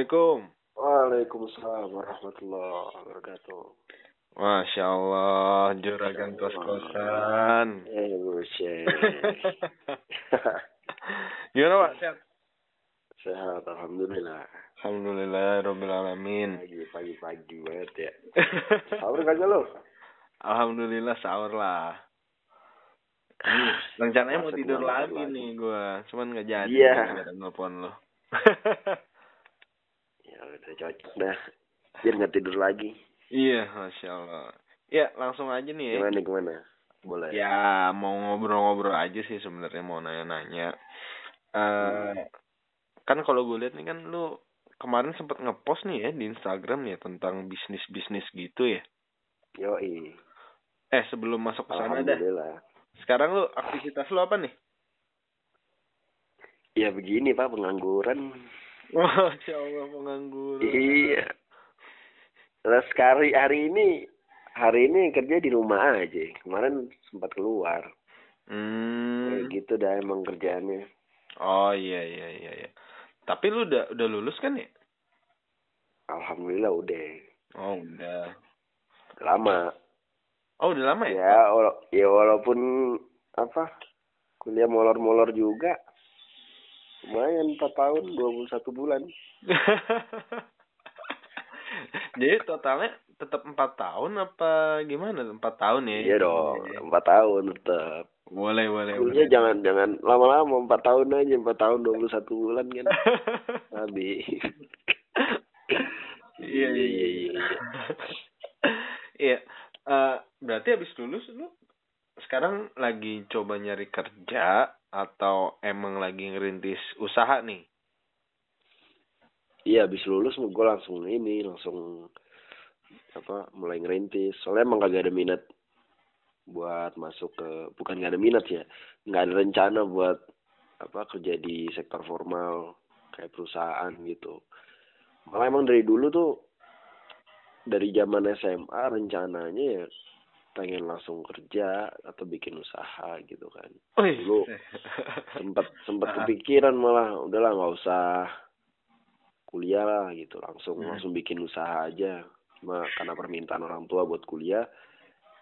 Assalamualaikum. Waalaikumsalam warahmatullahi wabarakatuh. Masya Allah, juragan kos-kosan. Eh, buset. Gimana Pak? Sehat? Sehat, alhamdulillah. Alhamdulillah, Rabbil Alamin. Pagi, pagi, pagi banget ya. Sahur kagak lo? Alhamdulillah sahur lah. Nih, rencananya mau tidur lagi lagi. nih gua, cuman nggak jadi. Iya. gara-gara nelpon lo. Udah cocok dah. Biar nggak tidur lagi. iya, masya Allah. Ya, langsung aja nih ya. Gimana gimana? Boleh. Ya, mau ngobrol-ngobrol aja sih sebenarnya mau nanya-nanya. Eh, kan kalau gue lihat nih kan lu kemarin sempat ngepost nih ya di Instagram ya tentang bisnis-bisnis gitu ya. Yoi. Eh, sebelum masuk ke sana dah. Sekarang lu aktivitas lu apa nih? Ya begini pak pengangguran. Masya Allah pengangguran. Iya. Terus hari hari ini hari ini kerja di rumah aja. Kemarin sempat keluar. Hmm. Kayak gitu dah emang kerjaannya. Oh iya iya iya iya. Tapi lu udah udah lulus kan ya? Alhamdulillah udah. Oh udah. Lama. Oh udah lama ya? Ya, wala- ya walaupun apa kuliah molor-molor juga lumayan 4 tahun 21 bulan Jadi totalnya tetap empat tahun apa gimana? Empat tahun ya? iya dong 4 tahun tetap Boleh boleh. kuliah boleh. jangan jangan lama-lama 4 tahun aja 4 tahun 21 bulan kan habis Iya iya iya. iya. Iya. Eh, berarti habis lulus lu sekarang lagi coba nyari kerja atau emang lagi ngerintis usaha nih? iya habis lulus gue langsung ini langsung apa mulai ngerintis soalnya emang kagak ada minat buat masuk ke bukan gak ada minat ya nggak ada rencana buat apa kerja di sektor formal kayak perusahaan gitu malah emang dari dulu tuh dari zaman SMA rencananya ya pengen langsung kerja atau bikin usaha gitu kan. Dulu. sempat sempat Ah. kepikiran malah udahlah nggak usah kuliah lah gitu langsung Hmm. langsung bikin usaha aja cuma karena permintaan orang tua buat kuliah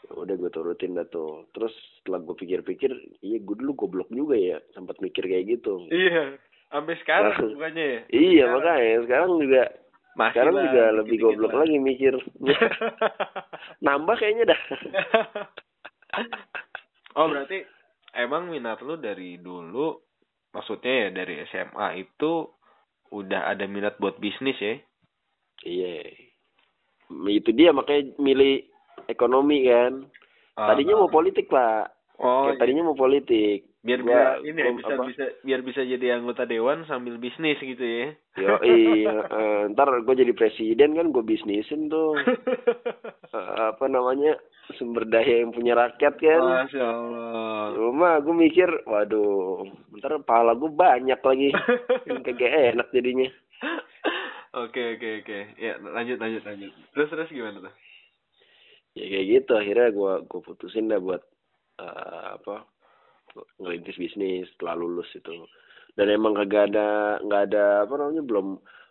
ya udah gue turutin dah tuh terus setelah gue pikir-pikir iya gue dulu goblok juga ya sempat mikir kayak gitu Iya. Sampai sekarang bukannya ya? iya Sekarang. makanya sekarang juga Masih sekarang lah, juga lebih goblok lah. lagi mikir. Nambah kayaknya dah. Oh berarti emang minat lu dari dulu maksudnya ya dari SMA itu udah ada minat buat bisnis ya? iya. Itu dia makanya milih ekonomi kan. Tadinya mau politik pak. Oh Kayak tadinya mau politik biar Gua- bisa ini ya, bisa apa, bisa biar bisa jadi anggota dewan sambil bisnis gitu ya. Yo, iya, ntar gue jadi presiden kan gue bisnisin tuh Eh, apa namanya sumber daya yang punya rakyat kan. Masya Allah. Rumah gue mikir, waduh, ntar pahala gue banyak lagi, kagak enak jadinya. Oke oke oke. Ya lanjut lanjut lanjut. Terus terus gimana tuh? Ya kayak gitu, akhirnya gue gue putusin dah buat eh, apa ngerintis bisnis setelah lulus itu. Dan emang kagak ada nggak ada apa namanya belum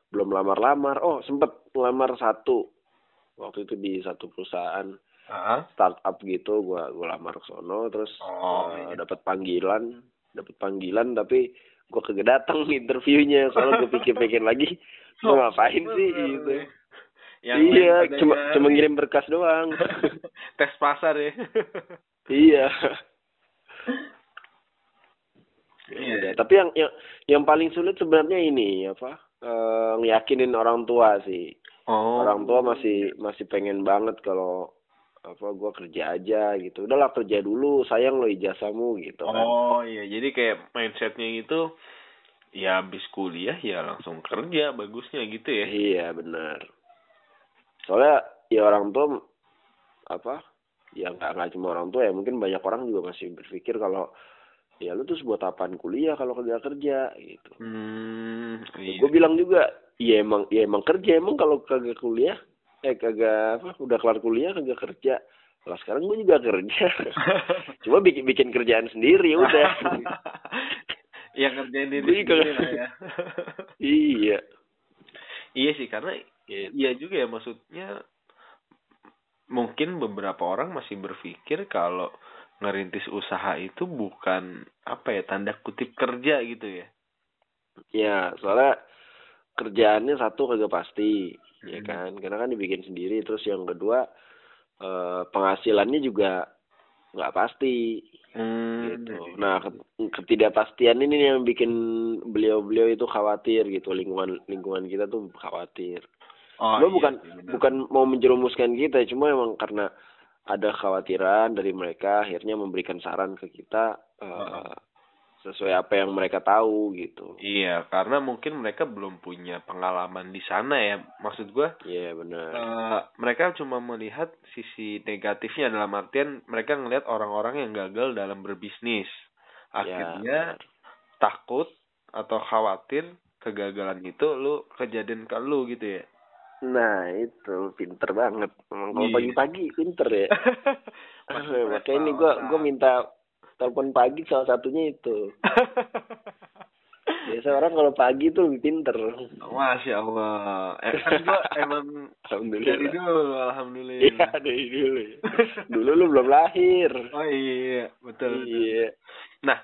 belum lamar-lamar. Oh sempet ngelamar satu waktu itu di satu perusahaan Ah. startup gitu gua gua lamar ke sono terus Oh, eh, iya. dapat panggilan dapat panggilan tapi gua kagak datang interviewnya soalnya gua pikir-pikir lagi gua ngapain sih gitu Yang iya cuma nyari. cuma ngirim berkas doang tes pasar ya. iya Udah. tapi yang yang yang paling sulit sebenarnya ini apa eh ngeyakinin orang tua sih Oh. orang tua masih masih pengen banget kalau apa gua kerja aja gitu udahlah kerja dulu sayang lo ijazahmu gitu kan Oh iya, jadi kayak mindsetnya itu ya habis kuliah ya langsung kerja bagusnya gitu ya. Iya benar. Soalnya ya orang tua apa? Ya nggak nggak cuma orang tua ya mungkin banyak orang juga masih berpikir kalau ya lu terus buat apaan kuliah kalau kerja kerja gitu. Hmm, iya. Gue bilang juga, ya emang ya emang kerja emang kalau kagak kuliah eh kagak apa udah kelar kuliah kagak kerja. Lah sekarang gue juga kerja. Cuma bikin bikin kerjaan sendiri ya udah. yang ngerjain diri sendiri lah ya. iya. iya sih karena Gitu. iya juga ya maksudnya mungkin beberapa orang masih berpikir kalau ngerintis usaha itu bukan apa ya tanda kutip kerja gitu ya Ya, soalnya kerjaannya satu kagak pasti, ya Mm. kan? Karena kan dibikin sendiri. Terus yang kedua, eh, penghasilannya juga nggak pasti, Hmm, gitu. iya. Nah, ke- ketidakpastian ini yang bikin beliau-beliau itu khawatir gitu. Lingkungan lingkungan kita tuh khawatir. oh, Cuma iya bukan benar. bukan mau menjerumuskan kita, cuma emang karena ada khawatiran dari mereka, akhirnya memberikan saran ke kita Heeh. sesuai apa yang mereka tahu gitu. Iya, karena mungkin mereka belum punya pengalaman di sana ya. Maksud gua Iya benar. eh, mereka cuma melihat sisi negatifnya dalam artian mereka ngelihat orang-orang yang gagal dalam berbisnis. Akhirnya Ya, takut atau khawatir kegagalan itu lu kejadian ke lu gitu ya. Nah itu pinter banget. Emang kalau Iya. pagi-pagi pinter ya. Makanya ini gua gua minta telepon pagi salah satunya itu. Biasa orang kalau pagi tuh lebih pinter. Masya Allah. Eh, kan gua emang dari Alhamdulillah. dulu, alhamdulillah. Iya dari dulu. ya. Dulu lu belum lahir. Oh iya, betul. betul. Iya. Nah,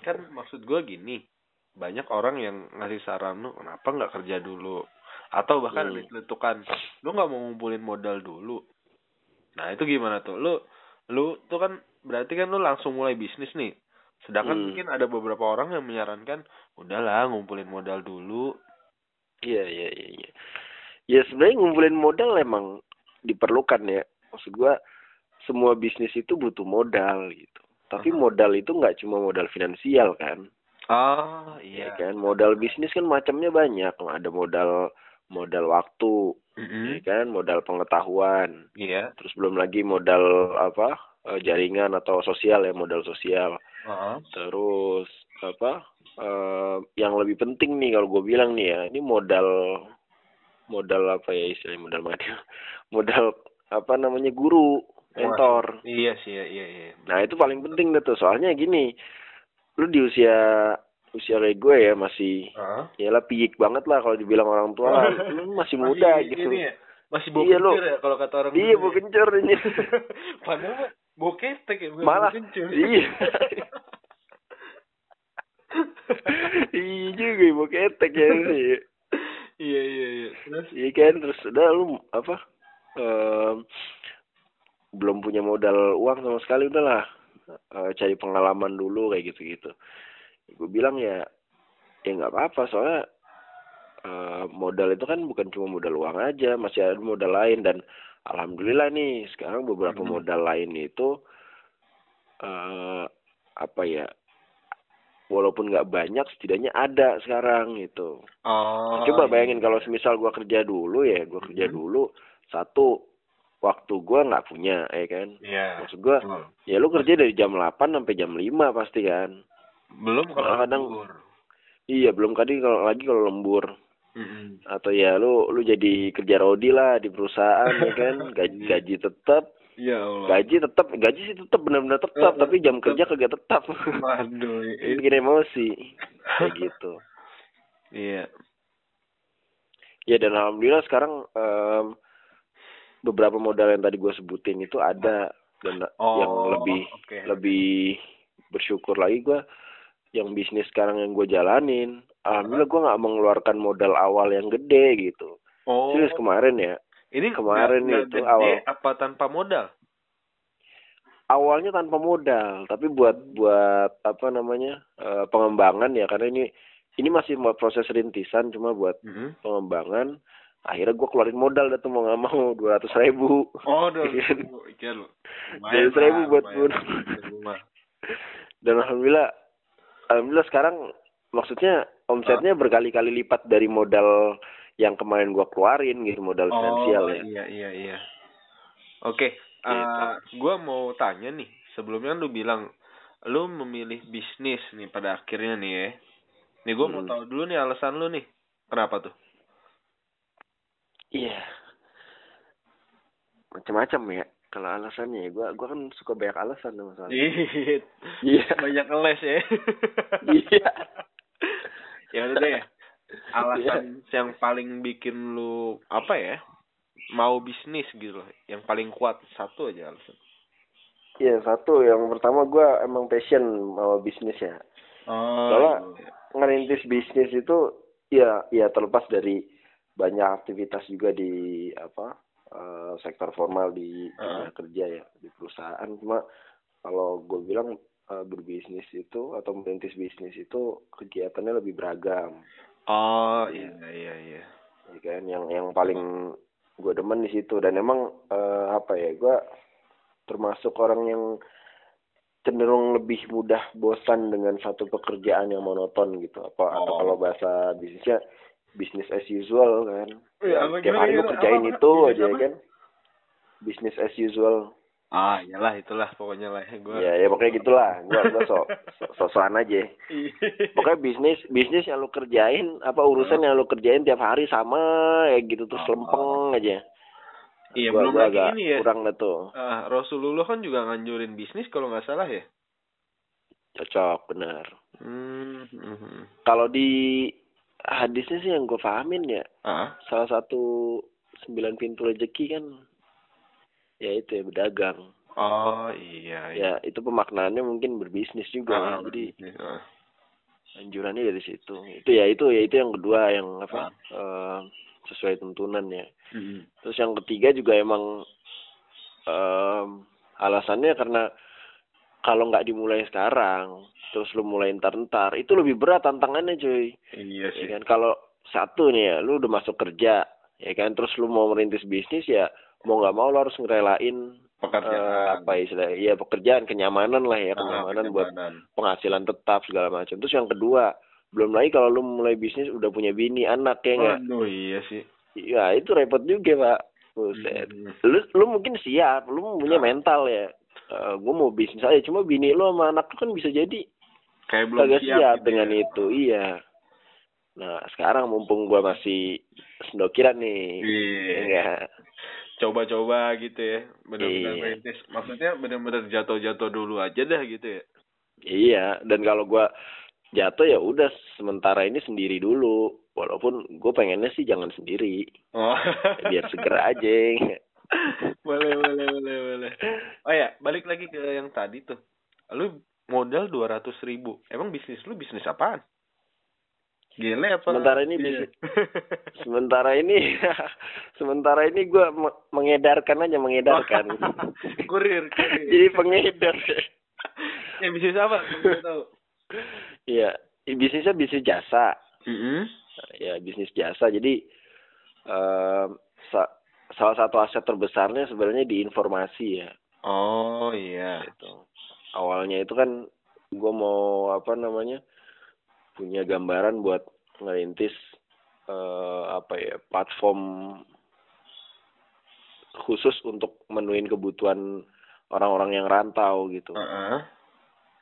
kan maksud gue gini, banyak orang yang ngasih saran lu kenapa nggak kerja dulu, atau bahkan Hmm. letukan, lu nggak mau ngumpulin modal dulu. Nah itu gimana tuh? Lu, lu tuh kan berarti kan lu langsung mulai bisnis nih. Sedangkan Hmm. mungkin ada beberapa orang yang menyarankan, udahlah ngumpulin modal dulu. Iya iya iya. iya. Ya sebenarnya ngumpulin modal emang diperlukan ya. Maksud gua semua bisnis itu butuh modal gitu. Tapi Aha. modal itu nggak cuma modal finansial kan. Ah ya iya. kan modal bisnis kan macamnya banyak ada modal modal waktu Mm-mm. ya kan modal pengetahuan Iya. terus belum lagi modal apa eh, jaringan atau sosial ya modal sosial Heeh. terus apa eh, yang lebih penting nih kalau gue bilang nih ya ini modal modal apa ya istilahnya modal mana modal apa namanya guru mentor Iya sih, iya iya. iya. Nah itu paling penting deh tuh soalnya gini, lu di usia usia kayak gue ya masih Heeh. ya lah piik banget lah kalau dibilang orang tua lah, lu masih muda gitu. ini ya? Masih bau Iya, kencur ya kalau kata orang Iya dulu mau ya. kencur ini. Padahal mah bau ketek ya, bukan Malah bau kencur. iya. iya juga mau ketek ya sih. iya iya iya. Terus Iya kan terus udah lu apa? em, belum punya modal uang sama sekali udahlah Eh, cari pengalaman dulu kayak gitu-gitu. Gue bilang ya ya nggak apa-apa soalnya eh, modal itu kan bukan cuma modal uang aja, masih ada modal lain dan alhamdulillah nih sekarang beberapa Mhm. modal lain itu eh apa ya walaupun nggak banyak setidaknya ada sekarang gitu. oh, Coba iya. bayangin kalau semisal gua kerja dulu ya, gua kerja Mhm. dulu satu waktu gua nggak punya, ya kan. Iya. Maksud gua, betul. ya lu kerja dari jam 8 sampai jam 5 pasti kan. Belum kalau Kadang-kadang- lembur. Iya, belum kali kalau lagi kalau lembur Mm-mm. atau ya lu lu jadi kerja rodi lah di perusahaan ya kan, gaji gaji tetap, Ya Allah. gaji tetap, gaji sih tetap benar-benar tetap, Eh, tapi jam tetap. kerja kagak tetap. Waduh. Bikin emosi kayak gitu. Iya. Ya dan alhamdulillah sekarang em, beberapa modal yang tadi gue sebutin itu ada dan Oh, yang lebih oke. lebih bersyukur lagi gue yang bisnis sekarang yang gue jalanin alhamdulillah gue nggak mengeluarkan modal awal yang gede gitu Oh. serius kemarin ya Ini kemarin nggak- itu gede awal. apa tanpa modal? awalnya tanpa modal tapi buat buat apa namanya eh, pengembangan ya karena ini ini masih mau proses rintisan cuma buat Mm-mm. pengembangan akhirnya gue keluarin modal dah tuh mau nggak mau dua ratus ribu Oh, udah. Iya. Iya lu. Dari seribu buat mah. dan alhamdulillah alhamdulillah sekarang maksudnya omsetnya berkali-kali lipat dari modal yang kemarin gua keluarin gitu modal finansial oh, ya Iya iya iya. Oke, Gitu. eh, gua mau tanya nih. Sebelumnya lu bilang lu memilih bisnis nih pada akhirnya nih ya. Nih gua mau Hmm. tahu dulu nih alasan lu nih. Kenapa tuh? iya macam-macam ya kalau alasannya ya gua gua kan suka banyak alasan sama soalnya Iya. iya Banyak ngeles ya. iya ya udah deh. Alasan yang paling bikin lu apa ya mau bisnis gitu loh yang paling kuat satu aja alasan Iya satu yang pertama gue emang passion sama bisnis ya. oh Soalnya iya. ngerintis bisnis itu ya ya terlepas dari banyak aktivitas juga di apa eh, sektor formal di dunia kerja ya di perusahaan. Cuma kalau gue bilang eh, berbisnis itu atau merintis bisnis itu kegiatannya lebih beragam. Oh iya. iya iya ya kan? Yang yang paling gue demen di situ. Dan emang eh, apa ya gue termasuk orang yang cenderung lebih mudah bosan dengan satu pekerjaan yang monoton gitu. Apa atau Oh. kalau bahasa bisnisnya bisnis as usual kan Iya, apa tiap gimana, hari gimana? kerjain Apa, itu aja apa? kan bisnis as usual ah iyalah itulah pokoknya lah gue ya ya pokoknya gitulah gua gua so, so sosokan aja Iya. pokoknya bisnis bisnis yang lu kerjain apa urusan yang lu kerjain tiap hari sama ya gitu terus Oh. lempeng aja Iya, Gua- belum gua lagi agak ini ya. kurang dah tuh Ah, Rasulullah kan juga nganjurin bisnis kalau nggak salah ya cocok benar hmm mhm. kalau di hadisnya sih yang gue pahamin ya ah salah satu sembilan pintu rezeki kan ya itu ya berdagang oh iya iya ya itu pemaknaannya mungkin berbisnis juga Ah, ya. jadi ah. anjurannya dari situ itu ya itu ya itu yang kedua yang apa eh, sesuai tuntunan ya Mhm. terus yang ketiga juga emang em, alasannya karena kalau nggak dimulai sekarang terus lu mulai ntar-ntar itu lebih berat tantangannya cuy. Iya ya sih. kan kalau satu nih ya lu udah masuk kerja ya kan terus lu mau merintis bisnis ya mau nggak mau lu harus ngerelain pekerjaan. apa istilah ya pekerjaan kenyamanan lah ya Ah, kenyamanan buat kenyamanan. penghasilan tetap segala macam. Terus yang kedua belum lagi kalau lu mulai bisnis udah punya bini anak ya nggak? Waduh, iya sih. Ya itu repot juga pak. Buset. Mhm. lu lu mungkin siap lu punya Ah. mental ya gue mau bisnis aja. Cuma bini lu sama anak lu kan bisa jadi. Kayak belum siap, siap, gitu dengan ya. itu iya. Nah sekarang mumpung gua masih sendokiran nih. Iya. enggak coba-coba gitu ya. Benar-benar Iya. merintis maksudnya benar-benar jatuh-jatuh dulu aja dah gitu ya. Iya. Dan kalau gua jatuh ya udah sementara ini sendiri dulu. Walaupun gue pengennya sih jangan sendiri. Oh. Biar seger aja boleh boleh boleh boleh. Oh ya balik lagi ke yang tadi tuh. Lu modal dua ratus ribu. Emang bisnis lu bisnis apaan? Gile apa? Sementara ini Iya. bisnis- sementara ini sementara ini gue mengedarkan aja mengedarkan. Kurir kurir. Jadi pengedar. Ya bisnis apa? Tahu. Iya, bisnisnya bisnis jasa. mm Ya, bisnis jasa. Jadi sa- salah satu aset terbesarnya sebenarnya di informasi ya. oh iya Gitu. Awalnya itu kan gue mau apa namanya punya gambaran buat ngerintis eh, apa ya platform khusus untuk menuin kebutuhan orang-orang yang rantau gitu. Heeh.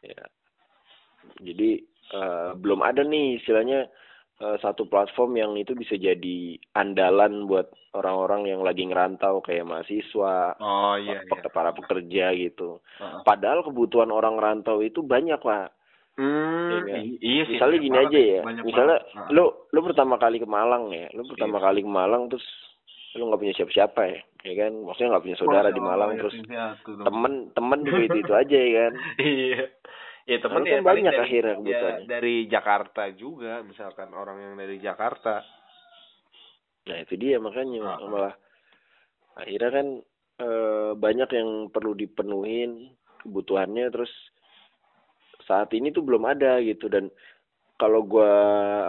ya jadi eh, belum ada nih istilahnya eh, satu platform yang itu bisa jadi andalan buat orang-orang yang lagi ngerantau kayak mahasiswa oh iya iya para pekerja gitu Heeh. padahal kebutuhan orang rantau itu banyak pak Hmm, Iya. i- iya sih. misalnya gini aja ya misalnya banget. Lu lu pertama kali ke Malang ya lu pertama Iya. kali ke Malang terus lu nggak punya siapa-siapa ya ya kan maksudnya nggak punya saudara di Masya Malang Allah, terus dong. temen temen juga itu itu aja ya kan iya. Ya temen ya banyak dari, akhirnya ya, dari Jakarta juga, misalkan orang yang dari Jakarta. Nah itu dia makanya Ah. malah akhirnya kan eh, banyak yang perlu dipenuhin kebutuhannya terus saat ini tuh belum ada gitu dan kalau gua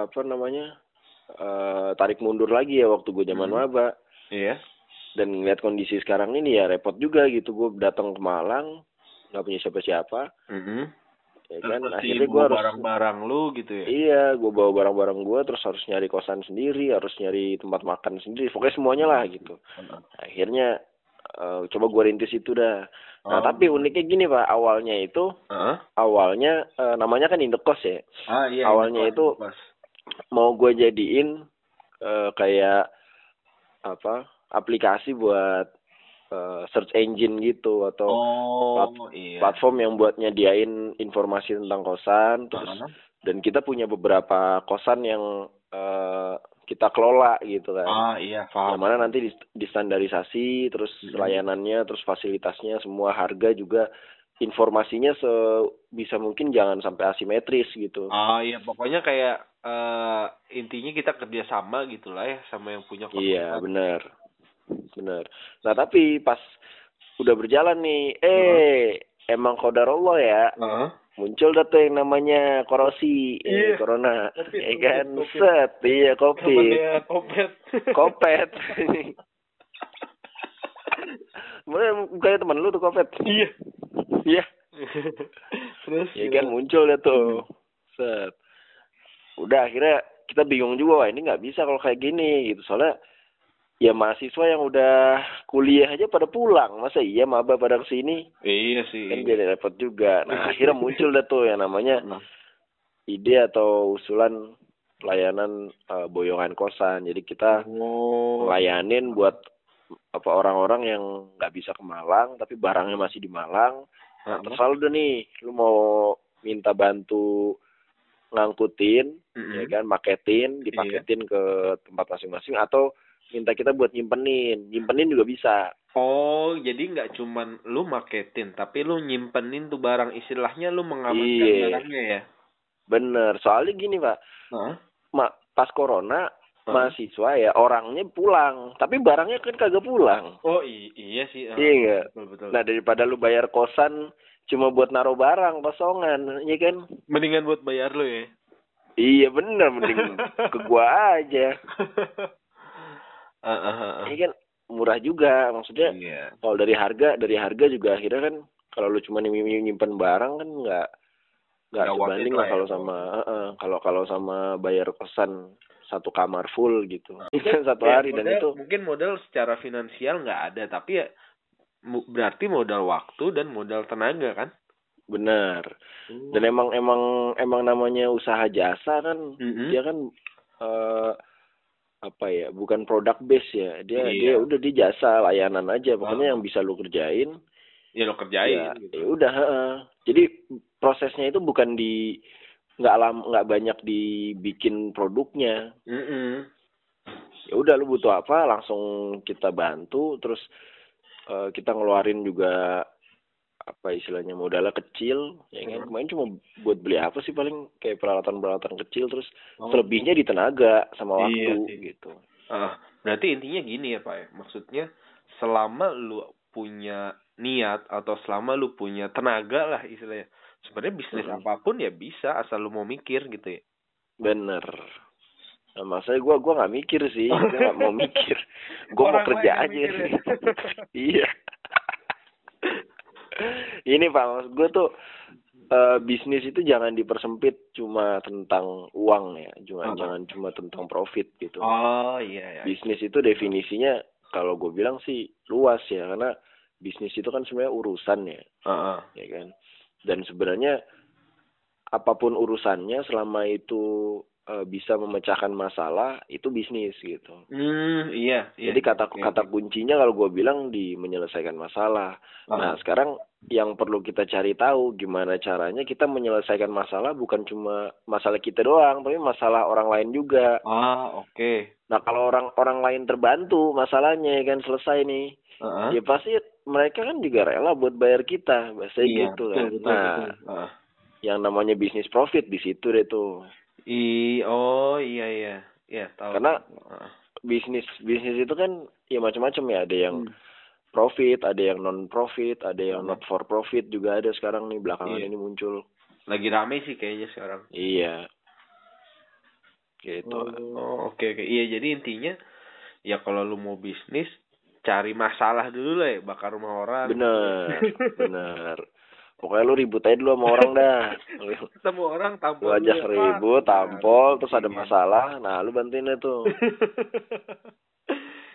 apa namanya eh, tarik mundur lagi ya waktu gue zaman Hmm. maba Iya. dan ngeliat kondisi sekarang ini ya repot juga gitu gue datang ke Malang nggak punya siapa-siapa Mhm. Ya Terus kan akhirnya gue harus barang-barang lu gitu ya. Iya, gue bawa barang-barang gue, terus harus nyari kosan sendiri, harus nyari tempat makan sendiri, pokoknya semuanya lah gitu. Akhirnya eh, coba gue rintis itu dah. Nah Oh. tapi uniknya gini pak, awalnya itu, Heeh. awalnya eh, namanya kan indekos ya. Ah iya. Awalnya itu- pas. Mau gue jadiin eh, kayak apa aplikasi buat eh, search engine gitu atau Oh, plat- iya. platform yang buat nyediain informasi tentang kosan, terus dan kita punya beberapa kosan yang eh, kita kelola gitu kan Ah, iya, yang paham. mana nanti dis- distandarisasi terus Mhm. layanannya terus fasilitasnya semua harga juga informasinya sebisa mungkin jangan sampai asimetris gitu Ah, iya, pokoknya kayak eh intinya kita kerjasama gitu lah ya sama yang punya iya korban. benar benar. Nah tapi pas udah berjalan nih eh emang kodarullah ya? Heeh. muncul dah tuh yang namanya korosi eh, Iya. corona. Covid, ya kan? Covid. set iya covid. Namanya kopet. kopet. Mana kayak teman lu tuh kopet? Iya. iya. Terus ya kan muncul deh tuh. Set. Udah akhirnya kita bingung juga wah ini nggak bisa kalau kayak gini gitu. Soalnya ya mahasiswa yang udah kuliah aja pada pulang masa iya maba pada ke sini Iya sih. kan jadi repot juga nah akhirnya muncul deh tuh yang namanya Nah, ide atau usulan layanan eh, boyongan kosan jadi kita Oh. ngelayanin buat apa orang-orang yang nggak bisa ke Malang tapi barangnya masih di Malang nah, Heeh. terus lu nih lu mau minta bantu ngangkutin Mm-mm. ya kan maketin dipaketin ke tempat masing-masing atau minta kita buat nyimpenin nyimpenin juga bisa Oh, jadi nggak cuman lu marketin, tapi lu nyimpenin tuh barang istilahnya lu mengamankan Iya. barangnya ya. bener soalnya gini pak Heeh. ma pas corona Heeh. mahasiswa ya orangnya pulang tapi barangnya kan kagak pulang Oh iya sih. heeh. iya nggak Betul betul. nah daripada lu bayar kosan cuma buat naruh barang kosongan ya kan Mendingan buat bayar lu ya. iya bener mending ke gua aja Heeh, heeh. ini kan murah juga maksudnya Iya. kalau dari harga dari harga juga akhirnya kan kalau lu cuma nyim- nyim- nyimpen barang kan nggak nggak sebanding lah ya. kalau sama heeh, kalau kalau sama bayar kosan satu kamar full gitu satu Ya, hari dan modal- itu mungkin modal secara finansial nggak ada, tapi ya berarti modal waktu dan modal tenaga kan? benar Hmm. dan emang emang emang namanya usaha jasa kan Mm-mm. dia kan eh apa ya bukan produk base ya dia Iya. dia udah di jasa layanan aja pokoknya Ah. yang bisa lu kerjain ya lo kerjain ya, gitu. ya udah heeh. jadi prosesnya itu bukan di nggak lam nggak banyak dibikin produknya Mm-mm. ya udah lu butuh apa langsung kita bantu terus eh, kita ngeluarin juga apa istilahnya modalnya kecil ya kan Hmm. kemarin cuma buat beli apa sih paling kayak peralatan-peralatan kecil terus Oh. selebihnya di tenaga sama Iya waktu sih. gitu Ah, berarti intinya gini ya Pak ya. Maksudnya selama lu punya niat atau selama lu punya tenaga lah istilahnya. Sebenarnya bisnis Mm-mm. apa pun ya bisa asal lu mau mikir gitu ya. bener nah, maksudnya gua gua nggak mikir sih gua nggak mau mikir gua mau kerja aja ya. iya ini pak maksud gue tuh eh, bisnis itu jangan dipersempit cuma tentang uang ya cuma Ah. jangan cuma tentang profit gitu Oh iya ya. bisnis itu definisinya kalau gue bilang sih luas ya karena bisnis itu kan sebenarnya urusan ya Heeh. ya kan dan sebenarnya apa pun urusannya selama itu eh, bisa memecahkan masalah itu bisnis gitu Hmm, iya, iya. jadi kata Oke, kata oke. kuncinya kalau gue bilang di menyelesaikan masalah nah Ah. sekarang yang perlu kita cari tahu gimana caranya kita menyelesaikan masalah bukan cuma masalah kita doang tapi masalah orang lain juga Ah, oke. nah kalau orang orang lain terbantu masalahnya ya kan selesai nih Heeh. ya pasti mereka kan juga rela buat bayar kita bahasa Iya, gitu kan betul, nah betul. Heeh. yang namanya bisnis profit di situ deh tuh I, oh iya iya. Iya, tahu. Karena- Heeh. bisnis bisnis itu kan ya macam-macam ya ada yang Hmm. Profit ada yang non profit ada yang Hmm. not for profit juga ada sekarang nih belakangan Iya. ini muncul lagi rame sih kayaknya sekarang. iya gitu Oh, oke oke. Iya, jadi intinya ya kalau lu mau bisnis cari masalah dulu lah ya, bakar rumah orang. bener bener pokoknya lu ribut aja dulu sama orang dah Ketemu orang lu tampol aja dulu, ribut Pak. tampol terus ada Iya. masalah nah lu bantuin deh tuh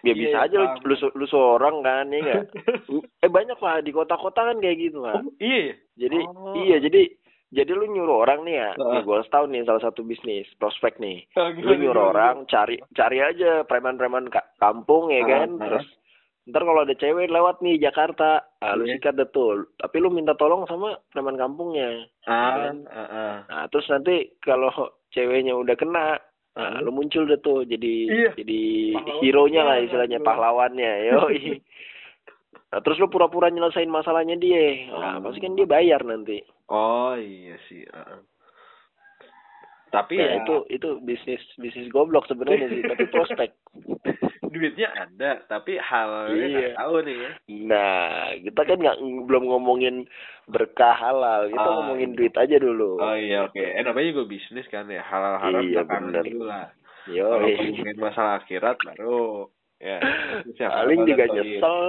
ya Iya, bisa aja lu, paham. lu, lu seorang kan ya enggak eh banyak lah di kota-kota kan kayak gitu kan Oh, iya ya? Jadi Oh. iya jadi jadi lu nyuruh orang nih ya, nih gue tahu nih salah satu bisnis prospek nih. Oh, Lu nyuruh orang cari cari aja preman-preman ka- kampung ya kan, Heeh. terus ntar kalau ada cewek lewat nih Jakarta, ah, lu Iya. sikat deh tuh. Tapi lu minta tolong sama preman kampungnya. Ah, kan? ah, ah. Nah terus nanti kalau ceweknya udah kena, Nah, lu muncul deh tuh jadi Iya. jadi Pahlawan. hero-nya lah Iya, istilahnya iya. pahlawannya. Yoi. Nah, terus lu pura-pura nyelesain masalahnya dia. Nah, pasti kan dia bayar nanti. Oh iya sih. heeh. Tapi Ya, ya, itu itu bisnis bisnis goblok sebenarnya sih, tapi prospek. duitnya ada, tapi halalnya Iya. nggak tahu nih ya. Nah, kita kan nggak belum ngomongin berkah halal, kita Oh, ngomongin iya. duit aja dulu. Oh iya oke. Eh namanya juga bisnis kan ya. Halal haram Iya, bener. dulu lah. Yo, Kalau ngomongin masalah akhirat baru ya. paling halal juga nyesel,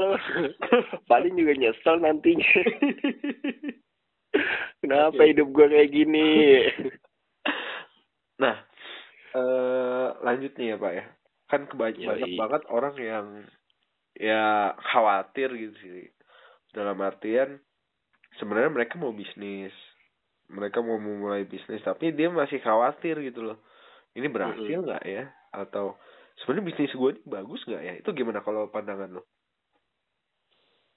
paling juga nyesel nantinya. Kenapa Oke. hidup gua kayak gini? Nah, eh lanjut nih ya Pak ya. Kan kebanyakan Yoi. banyak banget orang yang ya khawatir gitu sih. Dalam artian sebenarnya mereka mau bisnis. Mereka mau memulai bisnis tapi dia masih khawatir gitu loh. Ini berhasil nggak ya? Atau sebenarnya bisnis gue ini bagus nggak ya? Itu gimana kalau pandangan lo?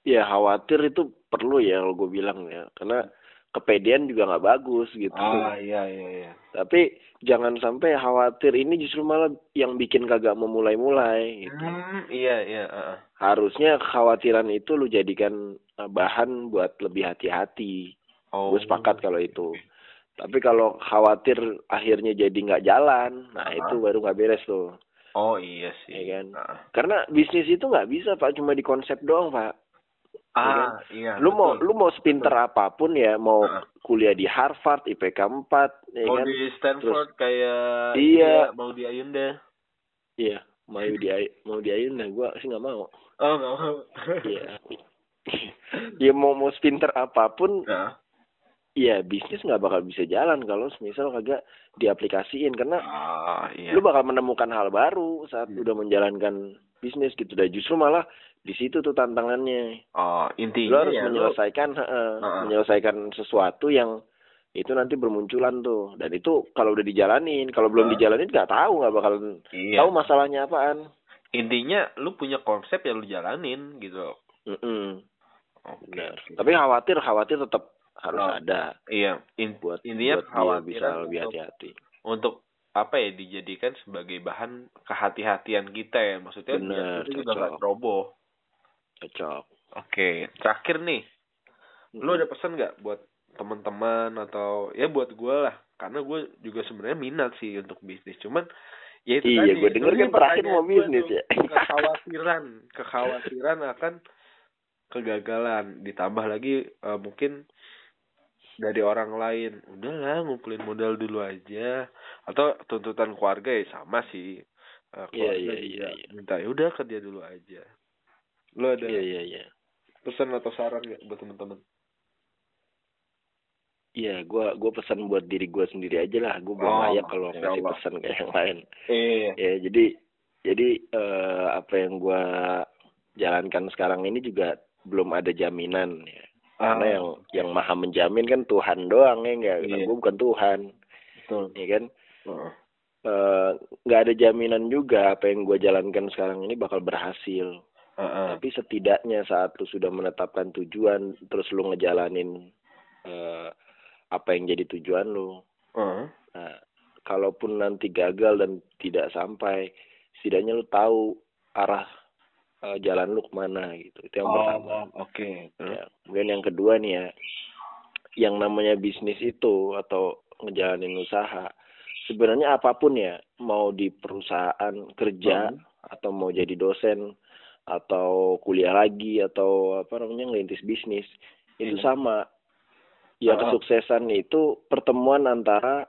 ya khawatir itu perlu ya kalau gue bilang ya, karena kepedean juga nggak bagus gitu. Ah iya iya iya. Tapi jangan sampai khawatir ini justru malah yang bikin kagak memulai-mulai. Gitu. Hmm, iya iya. ah. Harusnya kekhawatiran itu lu jadikan eh, bahan buat lebih hati-hati. Oh. Gue sepakat kalau itu. Tapi kalau khawatir akhirnya jadi nggak jalan, nah Ah. itu baru nggak beres tuh. Oh iya sih. Iya kan? Ah. Karena bisnis itu nggak bisa pak, cuma di konsep doang pak. Ah, iya. lu mau betul. lu mau sepinter apa pun ya, mau Ah. kuliah di Harvard, IPK 4, ya mau kan? di Stanford kayak Iya. dia, mau di Ayunda. Iya, mau di mau di Ayunda, gua sih nggak mau. Oh nggak mau. Iya. ya mau mau sepinter apa pun, Nah, ya bisnis nggak bakal bisa jalan kalau misal kagak diaplikasiin karena ah iya. lu bakal menemukan hal baru saat Hmm. udah menjalankan bisnis gitu. Dan justru malah di situ tuh tantangannya. Oh intinya harus ya menyelesaikan heeh, Heeh. menyelesaikan sesuatu yang itu nanti bermunculan tuh. Dan itu kalau udah dijalanin, kalau belum Heeh. dijalanin nggak tahu nggak bakal iya. tahu masalahnya apaan. Intinya lu punya konsep yang lu jalanin gitu. Mm-mm. Oke. Benar. oke. Tapi khawatir khawatir tetap harus Oh. ada iya, in- buat intinya buat dia kekhawatiran bisa lebih hati-hati. untuk apa ya dijadikan sebagai bahan kehati-hatian kita ya maksudnya Bener, kita juga nggak cocok. Cocok. Oke, terakhir nih, lu ada pesan nggak buat teman-teman atau ya buat gue lah, karena gue juga sebenarnya minat sih untuk bisnis, cuman ya itu Iya, tadi. gue denger kan terakhir mau bisnis ya. Kekhawatiran, kekhawatiran akan kegagalan, ditambah lagi eh, mungkin dari orang lain, udahlah ngumpulin modal dulu aja, atau tuntutan keluarga ya sama sih. Iya, keluarga iya, juga iya, iya. minta ya udah kerja dulu aja. Lo ada Iya iya iya. pesan atau saran nggak buat teman-teman? Iya, gua gua pesan buat diri gua sendiri aja lah. Gua belum Oh, layak kalau ngasih Allah. pesan ke yang lain. Iya. Ya, jadi jadi eh, apa yang gua jalankan sekarang ini juga belum ada jaminan ya. Karena Ah, yang yang maha menjamin kan Tuhan doang ya enggak. Iya. Gua bukan Tuhan, betul. ya kan? Heeh. Eh, nggak ada jaminan juga apa yang gua jalankan sekarang ini bakal berhasil. Heeh. Tapi setidaknya saat lu sudah menetapkan tujuan, terus lu ngejalanin eh, apa yang jadi tujuan lu. Heeh. Nah, kalaupun nanti gagal dan tidak sampai, setidaknya lu tahu arah eh, jalan lu ke mana gitu. Itu yang pertama. Oh, oke. Terus? Ya. Kemudian yang kedua nih ya, yang namanya bisnis itu atau ngejalanin usaha, sebenarnya apa pun ya, mau di perusahaan kerja Hmm. atau mau jadi dosen atau kuliah lagi atau apa namanya ngerintis bisnis, itu Iya. sama. Ya Ah. kesuksesan itu pertemuan antara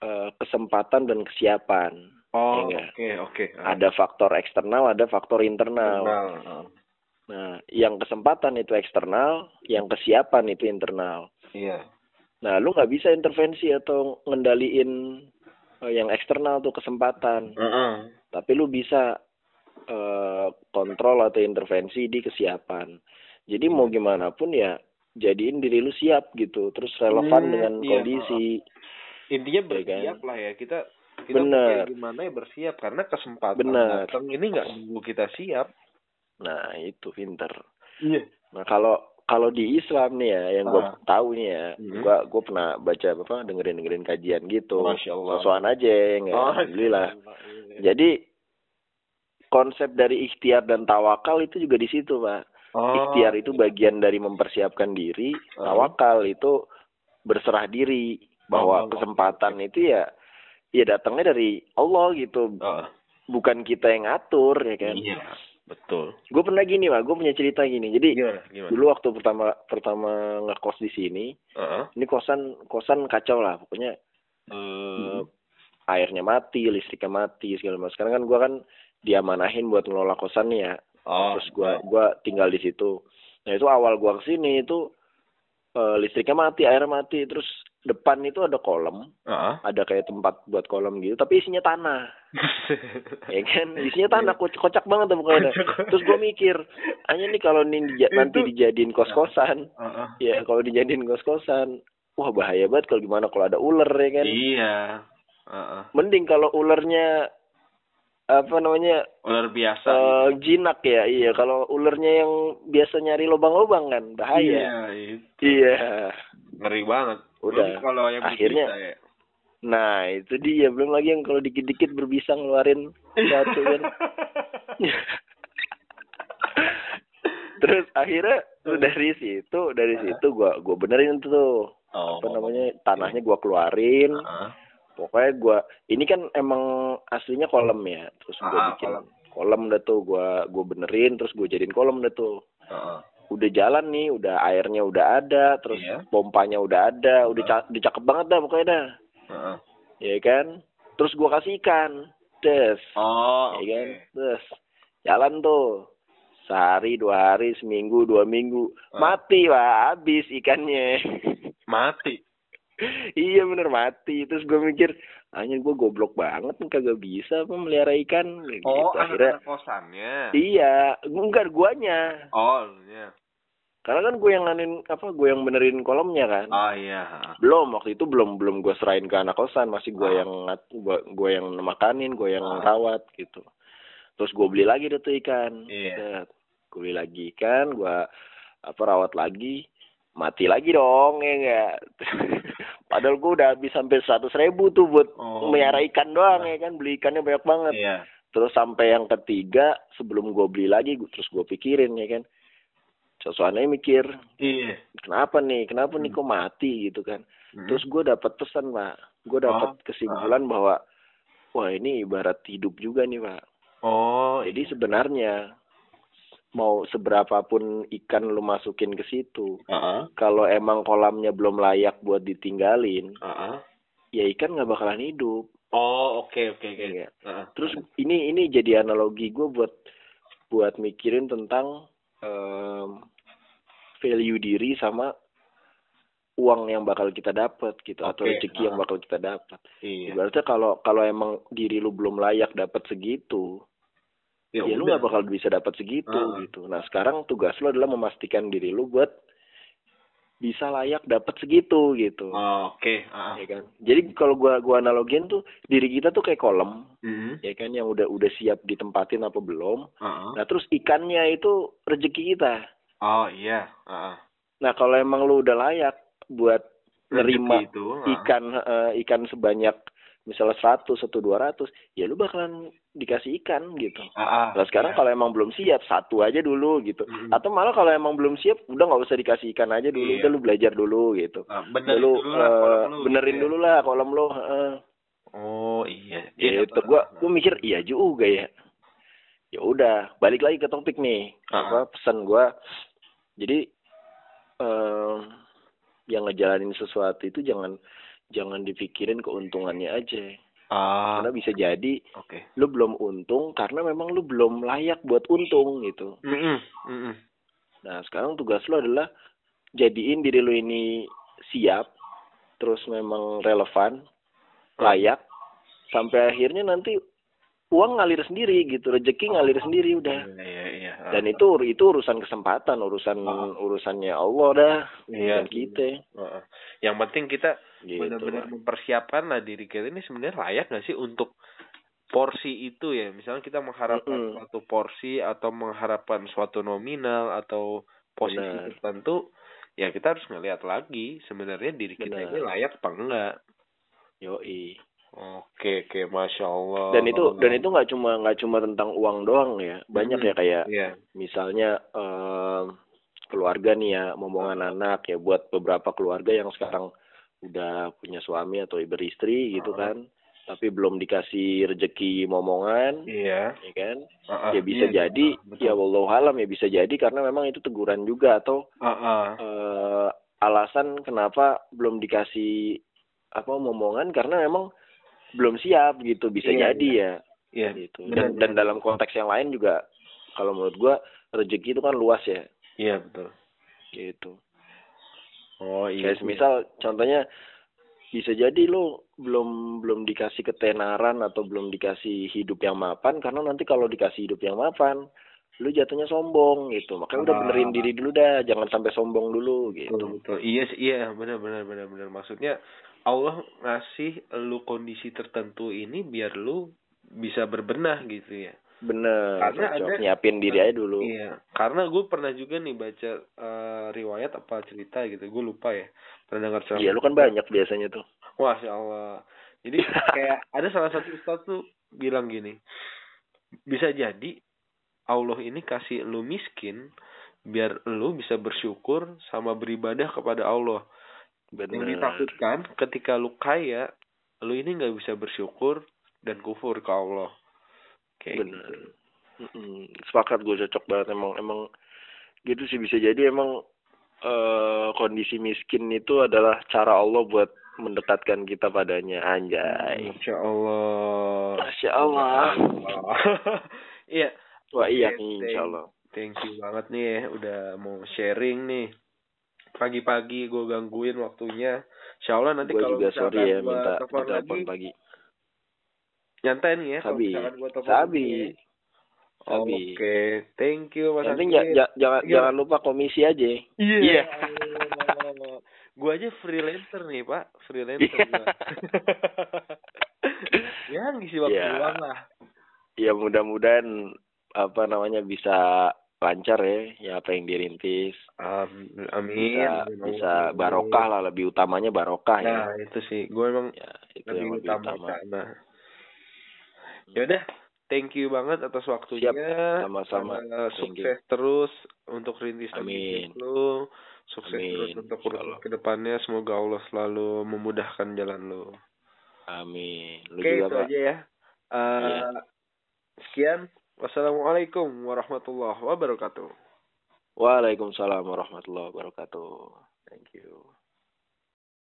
eh, kesempatan dan kesiapan. Oh, Iya. oke, oke. Ah. Ada faktor eksternal, ada faktor internal. Kenal. Ah. Nah, yang kesempatan itu eksternal, yang kesiapan itu internal. Iya. Nah, lu nggak bisa intervensi atau ngendaliin eh, yang eksternal tuh kesempatan, Heeh. tapi lu bisa eh, kontrol atau intervensi di kesiapan. Jadi mau gimana pun ya jadiin diri lu siap gitu, terus relevan Hmm, dengan iya, kondisi. Intinya bersiap kan? lah ya kita. Kita Bener. kayak gimana ya bersiap karena kesempatan Bener. datang ini nggak nunggu kita siap. Nah, itu pinter. Iya. Nah, kalau kalau di Islam nih ya yang gue Ah. tahu nih ya Mhm. gua gue pernah baca apa dengerin dengerin kajian gitu sosokan aja nggak Oh, alhamdulillah iya. jadi konsep dari ikhtiar dan tawakal itu juga di situ pak Oh, ikhtiar itu bagian dari mempersiapkan diri Ah. tawakal itu berserah diri bahwa Oh, kesempatan itu ya ya datangnya dari Allah gitu Oh, bukan kita yang ngatur ya kan iya, betul. gue pernah gini pak gue punya cerita gini jadi Gimana? Gimana? dulu waktu pertama pertama ngekos di sini Heeh. ini kosan kosan kacau lah pokoknya Hmm. airnya mati listriknya mati segala macam sekarang kan gua kan diamanahin buat ngelola kosan nih ya. Oh, terus gua gua tinggal di situ. Nah itu awal gua ke sini itu eh, listriknya mati air mati. Terus depan itu ada kolam. Heeh. ada kayak tempat buat kolam gitu tapi isinya tanah. Ya kan? Isinya tanah kocak, kocak banget tuh pokoknya. Terus gua mikir hanya nih kalau ini dija- nanti dijadiin kos kosan Heeh. ya kalau dijadiin kos kosan wah bahaya banget kalau gimana kalau ada ular ya kan? Iya. Heeh. mending kalau ularnya apa namanya Ular biasa. eh, jinak ya iya kalau ularnya yang biasa nyari lubang-lubang kan bahaya Iya, itu. iya ngeri banget. Udah. Belum kalau yang Akhirnya- berbisa ya. nah itu dia belum lagi yang kalau dikit-dikit berbisa ngeluarin satu kan terus akhirnya dari situ dari situ gua gua benerin tuh oh. apa namanya tanahnya gua keluarin Heeh. Pokoknya gua ini kan emang aslinya kolam ya terus gua Ah, bikin kolam. kolam. dah tuh gua gua benerin terus gua jadiin kolam dah tuh Heeh. udah jalan nih udah airnya udah ada terus Iya. pompanya udah ada udah ca- udah cakep banget dah pokoknya dah Heeh. ya kan terus gua kasih ikan des Oh, ya oke. kan terus jalan tuh sehari dua hari seminggu dua minggu Ah. mati lah habis ikannya Mati. Iya bener mati terus gue mikir hanya gue goblok banget kagak bisa apa melihara ikan gitu Oh, akhirnya anak kosannya. iya enggak guanya Oh, iya. karena kan gue yang nganin apa gue yang benerin kolomnya kan Oh, iya. belum waktu itu belum belum gue serahin ke anak kosan masih gue Ah. yang gue yang makanin gue yang Ah. rawat gitu terus gue beli lagi deh tuh ikan Iya. gue beli lagi ikan gue apa rawat lagi mati lagi dong ya enggak padahal gue udah habis sampai seratus ribu tuh buat Oh. melihara ikan doang ya kan beli ikannya banyak banget Iya. terus sampai yang ketiga sebelum gue beli lagi gua- terus gue pikirin ya kan sosokannya mikir Iya. kenapa nih kenapa Hmm. nih kok mati gitu kan Mm. terus gue dapat pesan pak gue dapat Oh. kesimpulan bahwa wah ini ibarat hidup juga nih pak Oh, jadi sebenarnya mau seberapapun ikan lu masukin ke situ Heeh. kalau emang kolamnya belum layak buat ditinggalin Heeh. ya ikan nggak bakalan hidup Oh, oke oke oke. ya nggak? Heeh. terus ini ini jadi analogi gue buat buat mikirin tentang em, value diri sama uang yang bakal kita dapat gitu atau Oke, rezeki yang ah. bakal kita dapat. Iya. Ibaratnya kalau kalau emang diri lu belum layak dapat segitu, ya, lu udah. nggak bakal bisa dapat segitu Ah. gitu. Nah sekarang tugas lu adalah memastikan diri lu buat bisa layak dapat segitu gitu. Oh, oke. Ah. Ya kan. Jadi kalau gua gua analogin tuh diri kita tuh kayak kolam, Mhm. ya kan yang udah udah siap ditempatin apa belum. Heeh. Nah terus ikannya itu rezeki kita. Oh, iya. Heeh. Nah kalau emang lu udah layak buat nerima itu. ah. ikan eh, ikan sebanyak misalnya 100 atau 200 ya lu bakalan dikasih ikan gitu Ah, ah. nah sekarang Iya. kalau emang belum siap satu aja dulu gitu Mm-mm. atau malah kalau emang belum siap udah nggak usah dikasih ikan aja dulu Iya. udah lu belajar dulu gitu Ah, benerin lu dulu lah kolam lu, benerin gitu ya. dulu lah kolam lu heeh. Oh, iya. gitu gua gua mikir iya juga ya ya udah balik lagi ke topik nih Ah. apa pesan gua jadi em, yang ngejalanin sesuatu itu jangan jangan dipikirin keuntungannya aja Ah, karena bisa jadi oke. lu belum untung karena memang lu belum layak buat untung gitu Mm-mm. Mm-mm. nah sekarang tugas lu adalah jadiin diri lu ini siap terus memang relevan layak sampai akhirnya nanti uang ngalir sendiri gitu rezeki ngalir sendiri udah Iya, iya, iya. Ah. dan itu itu urusan kesempatan urusan Ah. urusannya Allah dah Iya. bukan kita Heeh. Yang penting kita gitu benar-benar mempersiapkan lah diri kita ini sebenarnya layak nggak sih untuk porsi itu ya misalnya kita mengharapkan Mm-mm. suatu porsi atau mengharapkan suatu nominal atau posisi Benar. tertentu ya kita harus ngeliat lagi sebenarnya diri kita Benar. ini layak apa enggak Yoi. Oke oke masya allah Dan itu dan itu nggak cuma nggak cuma tentang uang doang ya. Banyak Hmm. ya kayak Iya. misalnya em, keluarga nih ya, momongan anak ya buat beberapa keluarga yang sekarang udah punya suami atau beristri gitu Ah. kan. Tapi belum dikasih rezeki momongan, iya ya kan? Ah, ah. ya bisa Iya, jadi betul. ya wallahu alam ya bisa jadi karena memang itu teguran juga atau Ah, ah. eh, alasan kenapa belum dikasih apa momongan karena memang belum siap gitu bisa Iya, jadi ya. Iya. Gitu. Benar, dan dan dalam konteks yang lain juga kalau menurut gua rezeki itu kan luas ya. Iya betul. Gitu. Oh iya kayak misal contohnya bisa jadi lo belum belum dikasih ketenaran atau belum dikasih hidup yang mapan karena nanti kalau dikasih hidup yang mapan lu jatuhnya sombong gitu. Makanya udah Ah. benerin diri dulu dah jangan sampai sombong dulu gitu. Betul betul. Iya iya. Benar benar benar benar. Maksudnya Allah ngasih lu kondisi tertentu ini biar lu bisa berbenah gitu ya bener Karena cocok. ada- nyiapin diri aja dulu Iya, karena gue pernah juga nih baca eh, riwayat apa cerita gitu, gue lupa ya. Pernah dengar cerita. iya lu kan banyak biasanya tuh Masya Allah. Jadi kayak ada salah satu ustadz tuh bilang gini, bisa jadi Allah ini kasih lu miskin biar lu bisa bersyukur sama beribadah kepada Allah. Yang bener ditakutkan ketika lu kaya, lu ini nggak bisa bersyukur dan kufur ke Allah. Kayak bener gitu. Mm-mm. sepakat gue cocok banget emang emang gitu sih bisa jadi emang eh kondisi miskin itu adalah cara Allah buat mendekatkan kita padanya anjay Masya Allah. Masya Allah Iya, wah iya nih insya Allah thank you banget nih ya udah mau sharing nih. Pagi-pagi gue gangguin waktunya. Insya Allah nanti kalau juga sorry ya minta telepon lagi, pagi nyantai nih ya sabi sabi ya. sabi Oke, thank you Mas ja- jangan jangan lupa komisi aja Iya. Iya. Gue aja freelancer nih pak, freelancer gua. ya ngisi waktu Iya. luang lah. ya mudah-mudahan apa namanya bisa lancar ya ya apa yang dirintis Am- amin. bisa Amin. bisa barokah lah lebih utamanya barokah ya Nah itu sih, gue emang ya itu yang lebih lebih utama utama sana. Yaudah, thank you banget atas waktunya. sama-sama. You. sukses terus untuk rintisan Amin. lu. Sukses Amin. terus untuk urusan Allah. ke depannya. Semoga Allah selalu memudahkan jalan lu. amin lu Oke, juga itu pak aja ya. Eh, Iya. Sekian. Wassalamualaikum warahmatullahi wabarakatuh. Waalaikumsalam warahmatullahi wabarakatuh thank you